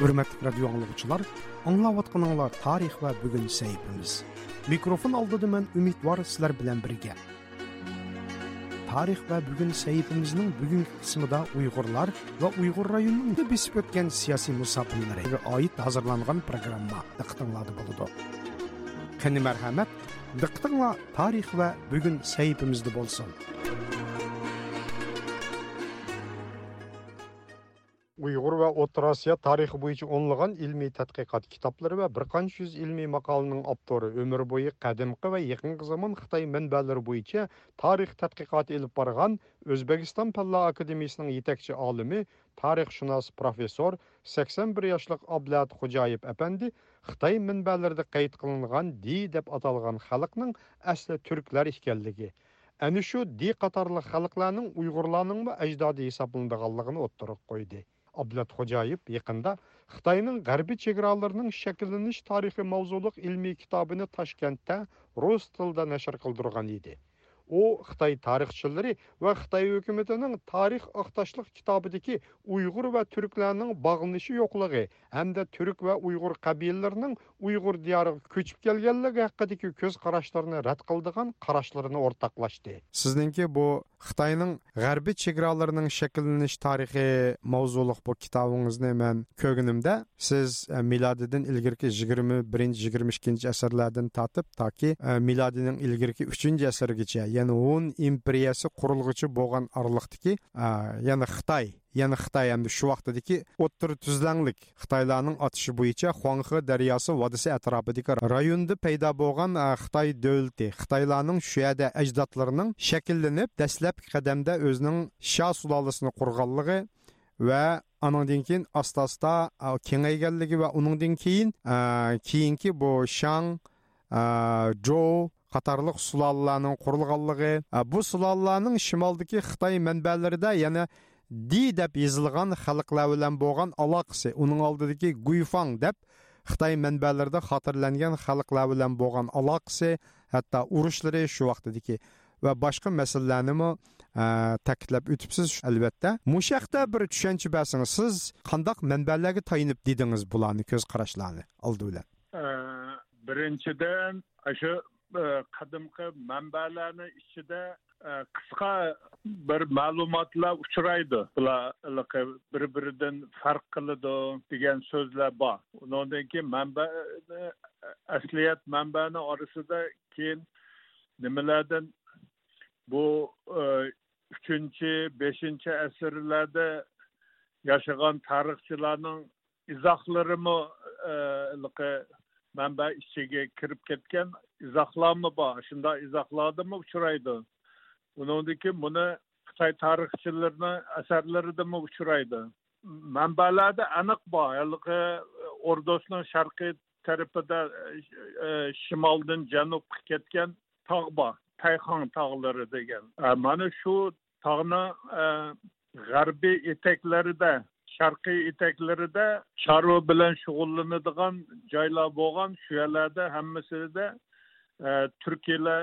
Hürmetlik radyo anlıqçılar, anlavatqınınlar tarix və bugün səhifimiz. Mikrofon aldıdı mən ümid var sizlər bilən birgə. Tarix və bugün səhifimizin bugünkü qismida Uygurlar və Uygur rayonunun besib ötən siyasi musafirlərə aid hazırlanğan programma diqqətinizdə buludu. Qəni mərhəmət, diqqətinizə tarix və bugün səhifimizdə bolsun. Uyg'ur va o'rta tarixi bo'yicha o'nlagan ilmiy tadqiqot kitoblari va bir qancha yuz ilmiy maqolaning avtori umr bo'yi qadimgi va yaqingi zamon xitoy manbalari bo'yicha tarix tadqiqoti ilib borgan o'zbekiston fanlar akademiyasining yetakchi olimi tarixshunos professor sakson bir yoshlik ablat xo'jayev apandi xitoy manbalarida qayd qilingan di deb atalgan xalqning asli turklar ekanligi. Ana shu di qatorli xalqlarning uyg'urlarning ajdodi hisoblanadiganligini o'ttirib qo'ydi. Ablat Xo'jayev yaqinda Xitoyning g'arbiy chegaralarning shakllanish tarixi mavzuliq ilmiy kitobini Toshkentda rus tilida nashr qildirgan edi. U xitoy tarixchilari va xitoy hukumatining tarix aqtashliq kitobidagi uyg'ur va turklarning bog'lanishi yo'qligi hamda turk va uyg'ur qabilalarining uyg'ur diyoriga ko'chib kelganligi haqidagi ko'z qarashlarini rad qildigan qarashlarini o'rtoqlashdi sizningki bu xitoyning g'arbiy chegaralarining shakllanish tarixi mavzuliq bu kitobingizni man ko'rganimda siz e, milodidan ilgirki yigirma birinchi yigirma ikkinchi asrlardan tortib toki e, milodining ilgirki uchinchi asrgacha яны он империясы құрылғычы болған аралықтыки яны Қытай яны Қытай енді шу вақтыдеки оттыр түзләңлік. Қытайларның атышы бойынша Хуанхы дариясы вадысы әтрапыдеки районды пайда болған Қытай дөлті Қытайларның шуяда әждатларының шәкілленіп дәслеп қадамда өзінің ша сулалысын құрғанлығы вә аныңдан кейін аста аста кеңейгенлігі вә оныңдан кейін кейінгі бұл шаң Джо, jo qatarlıq sulallarning qurilganligi e, bu sulallarning shimoldagi xitoy manbalarida yana di deb yozilgan xalqlar bilan bo'lgan aloqasi uning oldidagi guifang deb xitoy manbalarida xotirlangan xalqlar bilan bo'lgan aloqasi hatto urushlari shu vaqtdagi va boshqa masalalarni e, ta'kidlab o'tibsiz albatta. Mushaqda bir tushuncha bersangiz siz qandoq manbalarga tayinib dedingiz bularni ko'z qarashlarni oldi bilan e, birinchidan shu E, qadimgi manbalarni ichida e, qisqa bir ma'lumotlar uchraydi. Bular bir biridan farq qiladi degan so'zlar bor. Undan keyin manba e, asliyat manbani orasida keyin nimalardan bu uchinchi beshinchi asrlarda yashagan tarixchilarning izohlarimi manba ichiga kirib ketgan izohlarmi bor shunday izohlardami uchraydi uniki buni xitoy tarixchilarini asarlaridami uchraydi manbalarda aniq bor haligi e, ordosning sharqiy tarafida shimoldan e, janubga ketgan tog' bor tayxon tog'lari e, degan mana shu tog'ni g'arbiy etaklarida sharqiy etaklarida chorva bilan shug'ullanadigan joylar bo'lgan shu yerlarda hammasida e, turkiyalar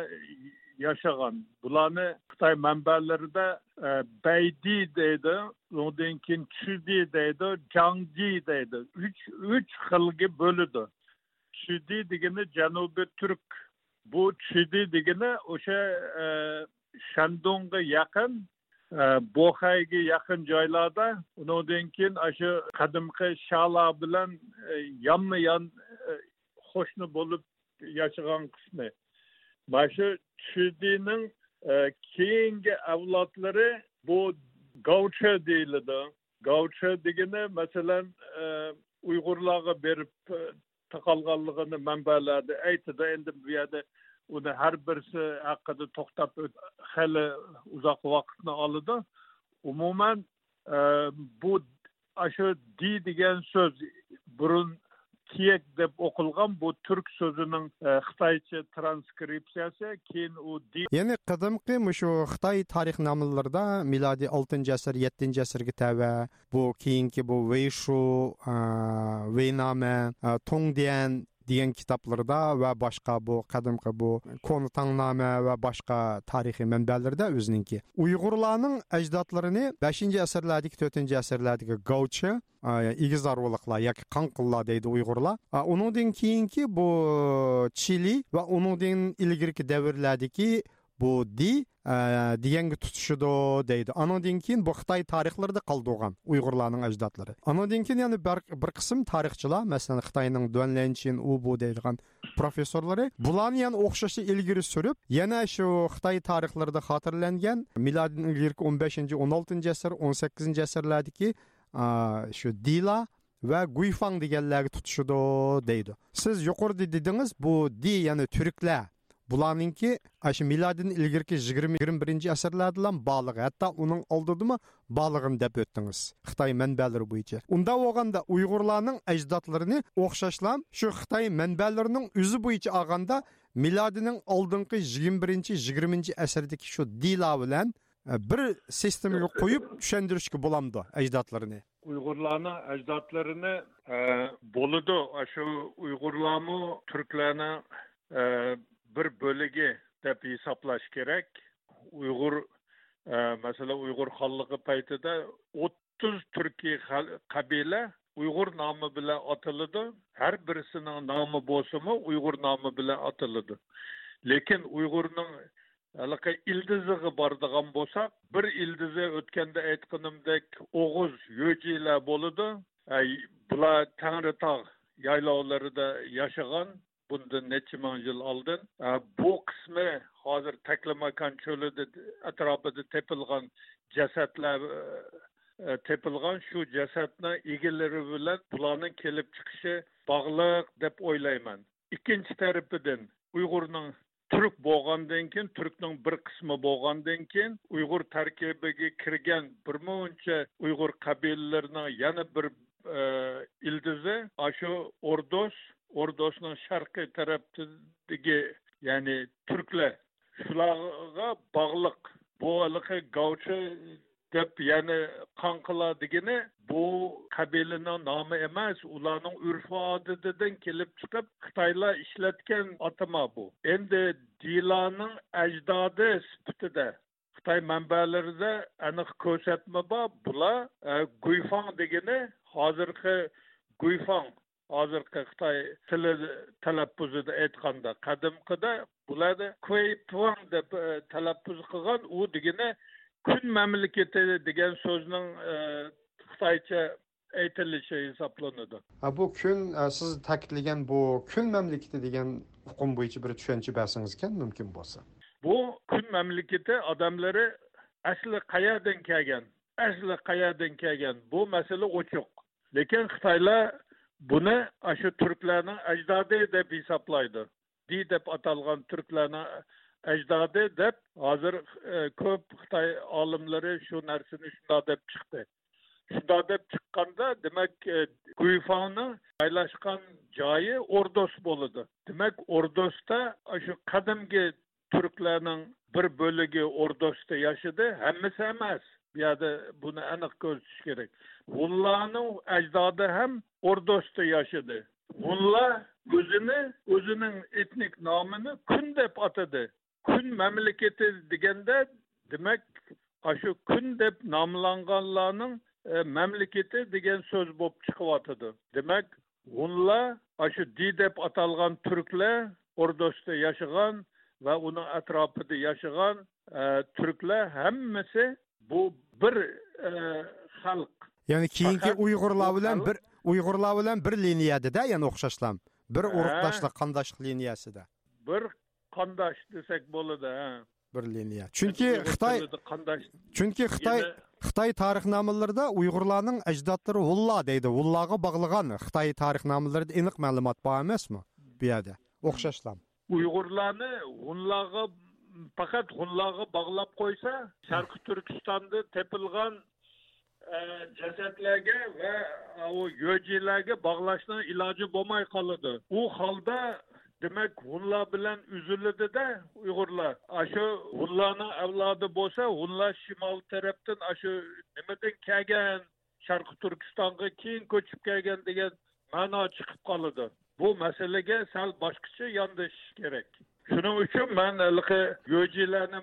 yashagan. Bularni xitoy manbalarida e, baydi deydi undan keyin chudi deydi jangdi deydi. Uch uch xilga bo'ladi. Chudi degani janubiy turk. Bu chudi degani o'sha e, shandonga yaqin bo'xayga yaqin joylarda undan keyin shu qadimgi shala bilan e, yonma yon e, qo'shni bo'lib yashagan qismi. Mana shu chudining e, keyingi avlodlari bu gavcha deyiladi. Gavcha degani masalan uyg'urlarga berib taqalganligini manbalarda aytadi endi bu yerda uni har birisi haqida to'xtab hali uzoq vaqtni oladi umuman e, bu shu di degan so'z burun kiyek deb o'qilgan bu turk so'zining e, xitoycha transkripsiyasi keyin u di ya'ni qadimgi shu xitoy tarix nomlarida milodiy oltinchi asr yettinchi asrga tava bu keyingi bu veyshu e, e tongdian degan kitoblarda va boshqa bu qadimgi bu kontangnoma va boshqa tarixiy manbalarda o'zininki uyg'urlarning ajdodlarini beshinchi asrlardagi to'rtinchi asrlardagi gavchi igizarvoliklar yoki qanqillar deydi uyg'urlar undan keyingi bu chili va undan ilgirki davrlardagi bu di e, deganga tutishidi deydi. Anandan keyin bu xitoy tarixlarida qoldirgan uyg'urlarning ajdodlari. Anandan keyin yana bir, qism tarixchilar masalan xitoyning duanlanchin u bu deydigan professorlari bularni yana o'xshashni ilgari surib yana shu xitoy tarixlarida xotirlangan miloddan ilgari o'n beshinchi o'n oltinchi asr o'n sakkizinchi asrlardagi e, shu dila va guyfang deganlarga tutishidi deydi. Siz yuqorida dedingiz bu di ya'ni turklar bularninki ашы miladin ilgirki 20-21 asırlardan балығы, hatta оның olduduma балығын dep өттіңіз. Xitay mənbələri boyunca. Unda olğanda Uyğurlarning ecdatlarını oxşaşlam şu Xitay mənbələrinin үзі boyunca ağanda miladining oldingi 21-20 asrdagi shu dila bilan e, bir sistemaga qo'yib tushuntirishga bo'lamdi ajdodlarini uyg'urlarni ajdodlarini e, shu uyg'urlarmi turklarni e, bir bo'ligi deb hisoblash kerak. Uyg'ur e, masalan uyg'ur xonligi paytida o'ttiz turkiy qabila uyg'ur nomi bilan atiladi har birisining nomi bo'lsimi uyg'ur nomi bilan atiladi lekin uyg'urning haliqa ildizig'i boradigan bo'lsak bir ildizi o'tganda aytganimdek o'g'iz yo'jilar bo'ladi. Bular tangritog' yaylovlarida yashagan bundan necha ming yil oldin e, bu qismi hozir taklamakan cho'lida atrofida tepilgan jasadlar e, e, tepilgan shu jasadni egalari bilan bularni kelib chiqishi bog'liq deb o'ylayman. Ikkinchi tarafidan uyg'urning turk bo'lgandan keyin turkning bir qismi bo'lgandan keyin uyg'ur tarkibiga kirgan bir muncha uyg'ur qabilalarining yana bir ildizi shu ordos Ordosning sharqiy tarafidagi ya'ni turklar shularga bog'liq bu haligi gavchi deb ya'ni qon qiladigini bu qabilani nomi emas ularning urf odatidan kelib chiqib xitoylar ishlatgan atama bu. Endi dilaning ajdodi sifatida xitoy manbalarida aniq ko'rsatma bor bular e, guyfang degani hozirgi guyfang hozirgi xitoy tili talaffuzida aytganda qadimgida bularni kveytuan deb e, talaffuz qilgan u degani kun mamlakati degan so'zning e, xitoycha aytilishi hisoblanadi. Bu kun e, siz ta'kidlagan bu kun mamlakati degan hukm bo'yicha bir tushuncha bersangiz ekan mumkin bo'lsa. Bu kun mamlakati odamlari asli qayerdan kelgan? Asli qayerdan kelgan? Bu masala ochiq. Lekin xitoylar buni shu turklarning ajdodi deb hisoblaydi. Di deb atalgan turklarning ajdodi deb hozir e, ko'p xitoy olimlari shu narsani shundoq deb chiqdi. Shundoq deb chiqqanda demak e, joylashgan joyi ordos bo'ladi. Demak ordosda shu qadimgi turklarning bir bo'ligi ordosda yashadi hammasi emas. Bu yerda buni aniq ko'rsatish kerak. G'ullarning ajdodi ham ordosda yashadi g'ullar o'zini o'zining etnik nomini kun deb atadi kun mamlakati deganda demak shu kun deb nomlanganlarning e, mamlakati degan so'z bo'lib chiqyotidi demak g'unlar shu di deb atalgan turklar ordosda yashagan va uni atrofida yashagan e, turklar hammasi bu bir e, xalq ya'ni keyingi uyg'urlar bilan bir uyg'urlar bilan bir liniyadada ya'ni o'xshashlam. Bir urug'doshlik qandoshlik liniyasida. Bir qandosh desak bo'ladi bir liniya. Chunki xitoy chunki xitoy xitoy tarixnomalarida uyg'urlarning ajdodlari vulla deydi. Vullaga bog'lagan xitoy tarixnomalarida aniq ma'lumot bor emasmi bu yerda? O'xshashlam. Uyg'urlarni g'unlarga faqat g'unlarga bog'lab qo'ysa sharqi turkistonda tepilgan jasadlarga va u yo'jilarga bog'lashdan iloji bo'lmay qoladi. U holda demak hunlar bilan uziladida uyg'urlar. Shu hunlarni avlodi bo'lsa hunlar shimol tarafdan shu nimadan kelgan? Sharqi turkistonga keyin ko'chib kelgan degan ma'no chiqib qoladi. Bu masalaga sal boshqacha yondashish kerak. Shuning uchun man haligi yo'jilarni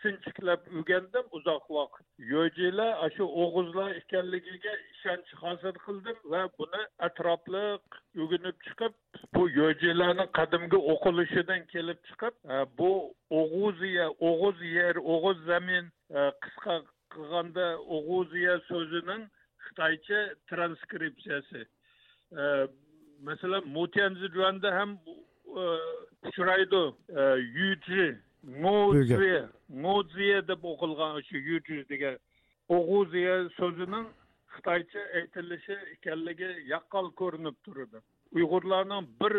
sinchiklab o'rgandim uzoq vaqt. Yo'jilar shu o'g'izlar ekanligiga ishonch hosil qildim va buni atrofliq o'rganib chiqib bu yo'jilarni qadimgi o'qilishidan kelib chiqib e, bu o'g'uziya o'g'uz yer o'g'uz zamin e, qisqa qilganda o'g'uziya so'zining xitoycha transkripsiyasi. E, masalan masalan juanda ham uchraydi yuji ngo'ziya ngo'ziya deb o'qilgan o'sha yuji degan o'g'uziya so'zining xitoycha aytilishi ekanligi yaqqol ko'rinib turadi uyg'urlarning bir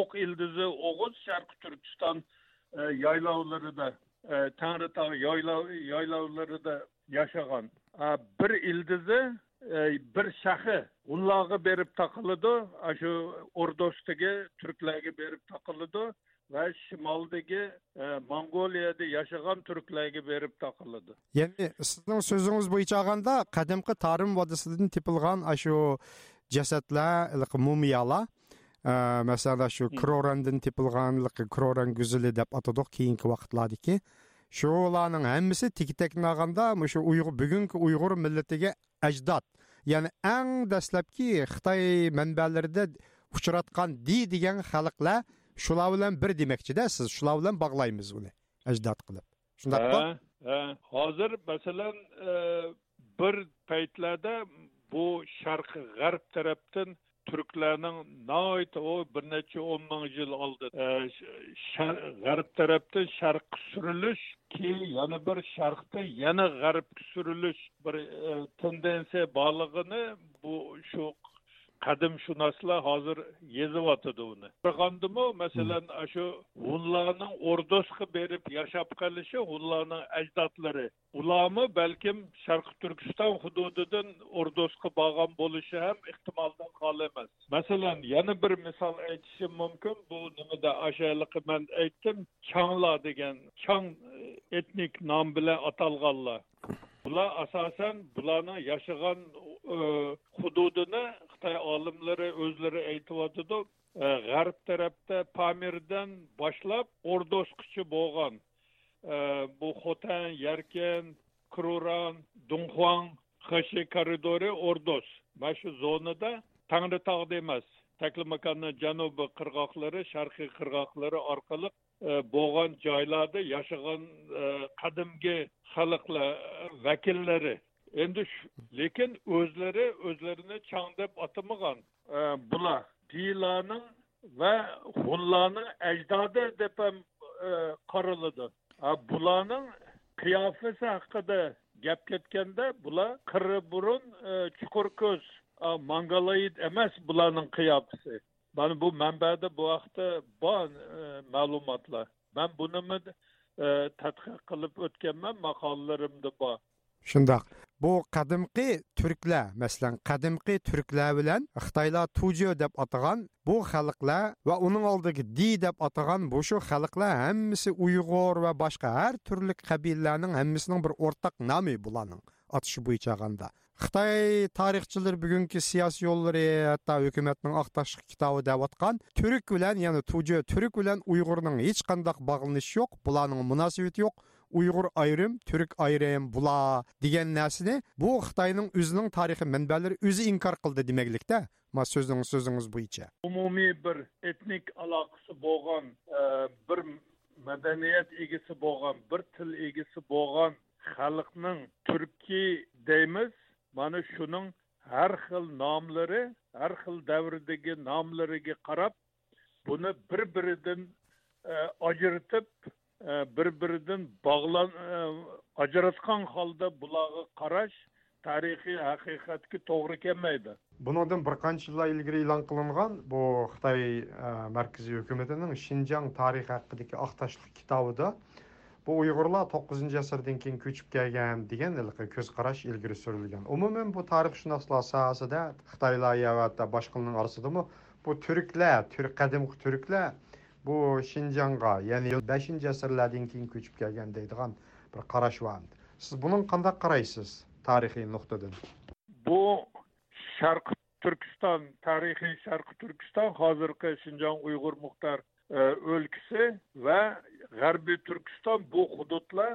o'q ildizi o'g'iz sharqi turkiston yaylovlarida tangritog' yaylovlarida yashagan bir ildizi bir shahi hunlarga berib taqiladi shu o'rdosdagi turklarga berib taqiladi va shimoldagi mongoliyada yashagan turklarga berib taqiladi ya'ni sizning so'zingiz bo'yicha olganda qadimgi tarim vodisidan tepilgan shu jasadlar mumiyalar masalan shu krorandan tepilgan kroran guzili deb atadik keyingi vaqtlardagi shularning hammasi tikitakni olganda shu uyg'ur bugungi uyg'ur millatiga ajdod ya'ni eng dastlabki xitoy manbalarida uchratgan di degan xalqlar shular bilan bir demoqchida siz shular bilan bog'laymiz uni ajdod qilib. Shundaqmi hozir masalan bir paytlarda bu sharq g'arb tarafdan turklarning noit o bir necha o'n ming yil oldin g'arb tarafdan sharqqa surilish keyin yana bir sharqda yana g'arbga surilish bir e, tendensiya borlig'ini bu shu qadimshunoslar hozir yezyotidi uni. Qaragandimi masalan shu hunlarning o'rdosga berib yashab qolishi hunlarning ajdodlari. Ularmi balkim sharqi turkiston hududidan o'rdosga borgan bo'lishi ham ehtimoldan xoli emas. Masalan yana bir misol aytishim mumkin. Bu nimada ashaliqi man aytdim? Changlar degan chang etnik nom bilan atalganlar. Bular asosan bularni yashagan hududini xitoy olimlari o'zlari aytyotidi e, g'arb tarafda pamirdan boshlab ordosqichi bo'lgan. E, bu xotan yarkan kruran dunxuan xashi koridori ordos. Mana shu zonada tangritog'da emas taklimakonni janubi qirg'oqlari sharqiy qirg'oqlari orqali e, bo'lgan joylarda yashagan qadimgi xalqlar vakillari endi lekin o'zlari o'zlarini chang deb atamagan e, bular dilarning va hunlarning ajdodi deb ham e, qaraladi. Bularning qiyofasi haqida gap ketganda bular qirri burun e, chuqur ko'z mongoloid emas bularning qiyofasi. Mana bu manbada bu haqda bor ma'lumotlar. Man buni tadqiq qilib o'tganman maqolalarimda bor. Shundoq. Bu qadimqi turklar masalan qadimqi turklar bilan xitoylar tujo deb atagan bu xalqlar va uning oldigi di deb atagan bu shu xalqlar hammasi uyg'ur va boshqa har turli qabilalarning hammasining bir o'rtaq nomi bularning atishi bo'yicha olganda xitoy tarixchilari bugungi siyosiy yo'llari hatto hukumatning oqtash kitobi deyotgan turk bilan ya'ni tujo turk bilan uyg'urning hech qanday bog'lanishi yo'q bularning munosabati yo'q. Uyg'ur ayrim turk ayrim bular degan narsani bu xitoyning o'zining tarixiy manbalari o'zi inkor qildi demaklikda ma so'zingiz so'zingiz bo'yicha umumiy bir etnik aloqasi bo'lgan bir madaniyat egasi bo'lgan bir til egasi bo'lgan xalqning turkiy deymiz mana shuning har xil nomlari har xil davrdagi nomlariga qarab buni bir biridan ajratib bir biridan bog'lan ajratgan holda bularga qarash tarixiy haqiqatga to'g'ri kelmaydi bundan bir qancha yillar ilgari e'lon qilingan bu xitoy markaziy hukumatining shinjang tarixi haqidagi oqtashlik kitobida bu uyg'urlar to'qqizinchi asrdan keyin ko'chib kelgan degan ko'z qarash ilgari surilgan umuman bu tarixshunoslar sohasida xitoylar va boshqalarning orasidami bu turklar turk qadimgi turklar bu shinjongga ya'ni beshinchi asrlardan keyin ko'chib kelgan deydigan bir qarash bor siz buni qanday qaraysiz tarixiy nuqtadan bu sharq turkiston tarixiy sharqi turkiston hozirgi shinjon uyg'ur muxtor o'lkasi va g'arbiy turkiston bu hududlar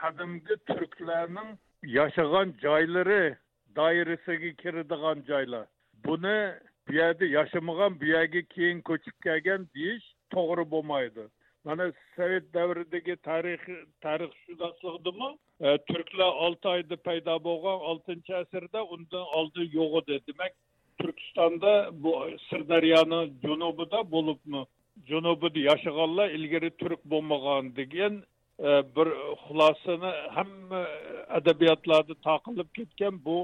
qadimgi turklarning yashagan joylari doirasiga kiradigan joylar buni bu yerda yashamagan bu yerga keyin ko'chib kelgan deyish to'g'ri bo'lmaydi. Mana sovet davridagi tarix tarixshunosligidimi e, turklar olti oyda paydo bo'lgan oltinchi asrda undan oldin yo'q edi demak turkistonda bu sirdaryoni janubida bo'libmi? Janubida yashaganlar ilgari turk bo'lmagan degan e, bir xulosani hamma adabiyotlarda taqilib ketgan bu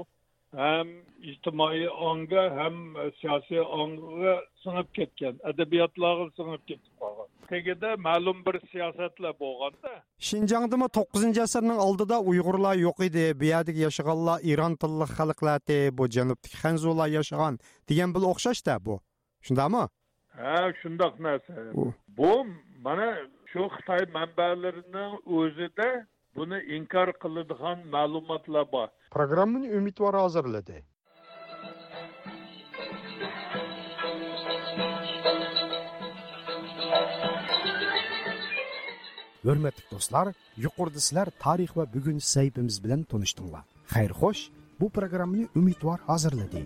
ham ijtimoiy ongga ham siyosiy ongga singib ketgan adabiyotlarga singib ketib qolgan tagida ma'lum bir siyosatlar bo'lganda shinjongdimi to'qqizinchi asrning oldida uyg'urlar yo'q edi bu yerdagi yashaganlar iron tilli xalqlardi bu janubdagi hanzular yashagan degan bil o'xshashda bu. Shundaqmi ha shundoq narsa bu. Mana shu xitoy manbalarining o'zida buni inkor qiladigan ma'lumotlar bor. Programmani umidvor hozirladi. Hurmatli do'stlar yuqorida sizlar tarix va bugun saytimiz bilan tanishdinglar xayr xo'sh bu programmani umidvor hozirladi